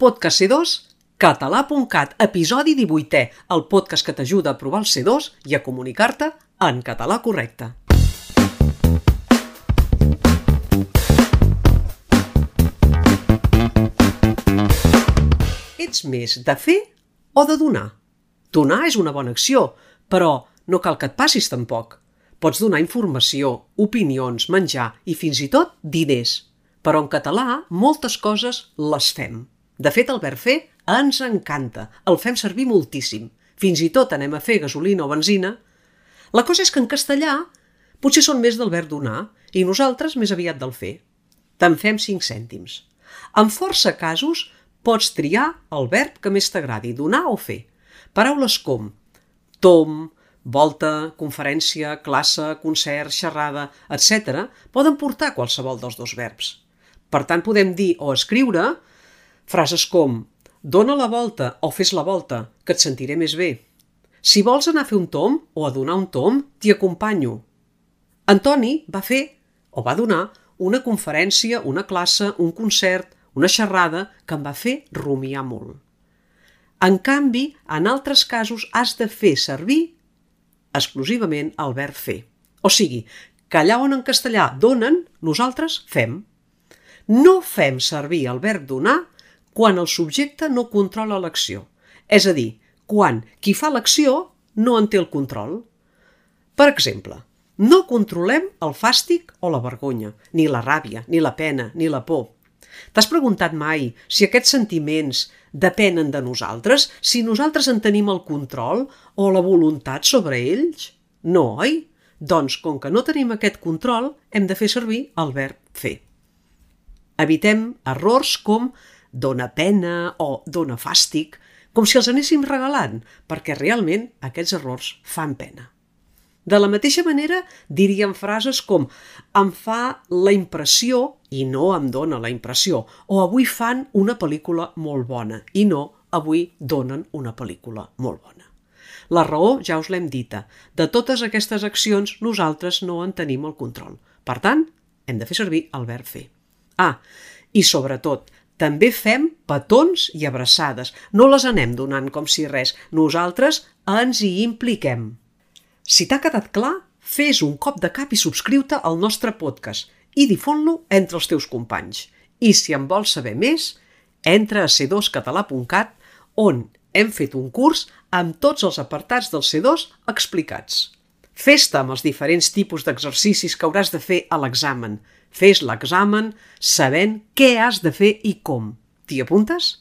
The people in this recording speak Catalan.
Podcast C2, català.cat, episodi 18è, el podcast que t'ajuda a provar el C2 i a comunicar-te en català correcte. Ets més de fer o de donar? Donar és una bona acció, però no cal que et passis tampoc. Pots donar informació, opinions, menjar i fins i tot diners. Però en català moltes coses les fem. De fet, el verb fer ens encanta, el fem servir moltíssim. Fins i tot anem a fer gasolina o benzina. La cosa és que en castellà potser són més del verb donar i nosaltres més aviat del fer. Te'n fem 5 cèntims. En força casos pots triar el verb que més t'agradi, donar o fer. Paraules com tom, volta, conferència, classe, concert, xerrada, etc. poden portar qualsevol dels dos verbs. Per tant, podem dir o escriure frases com dona la volta o fes la volta, que et sentiré més bé. Si vols anar a fer un tom o a donar un tom, t'hi acompanyo. Antoni va fer o va donar una conferència, una classe, un concert, una xerrada que em va fer rumiar molt. En canvi, en altres casos has de fer servir exclusivament el verb fer. O sigui, que allà on en castellà donen, nosaltres fem. No fem servir el verb donar quan el subjecte no controla l'acció. És a dir, quan qui fa l'acció no en té el control. Per exemple, no controlem el fàstic o la vergonya, ni la ràbia, ni la pena, ni la por. T'has preguntat mai si aquests sentiments depenen de nosaltres, si nosaltres en tenim el control o la voluntat sobre ells? No, oi? Doncs, com que no tenim aquest control, hem de fer servir el verb fer. Evitem errors com dona pena o dona fàstic, com si els anéssim regalant, perquè realment aquests errors fan pena. De la mateixa manera, diríem frases com em fa la impressió i no em dona la impressió, o avui fan una pel·lícula molt bona i no avui donen una pel·lícula molt bona. La raó ja us l'hem dita. De totes aquestes accions nosaltres no en tenim el control. Per tant, hem de fer servir el verb fer. Ah, i sobretot, també fem petons i abraçades. No les anem donant com si res. Nosaltres ens hi impliquem. Si t'ha quedat clar, fes un cop de cap i subscriu-te al nostre podcast i difon-lo entre els teus companys. I si en vols saber més, entra a c2català.cat on hem fet un curs amb tots els apartats del C2 explicats. Fes-te amb els diferents tipus d'exercicis que hauràs de fer a l'examen. Fes l'examen sabent què has de fer i com. T'hi apuntes?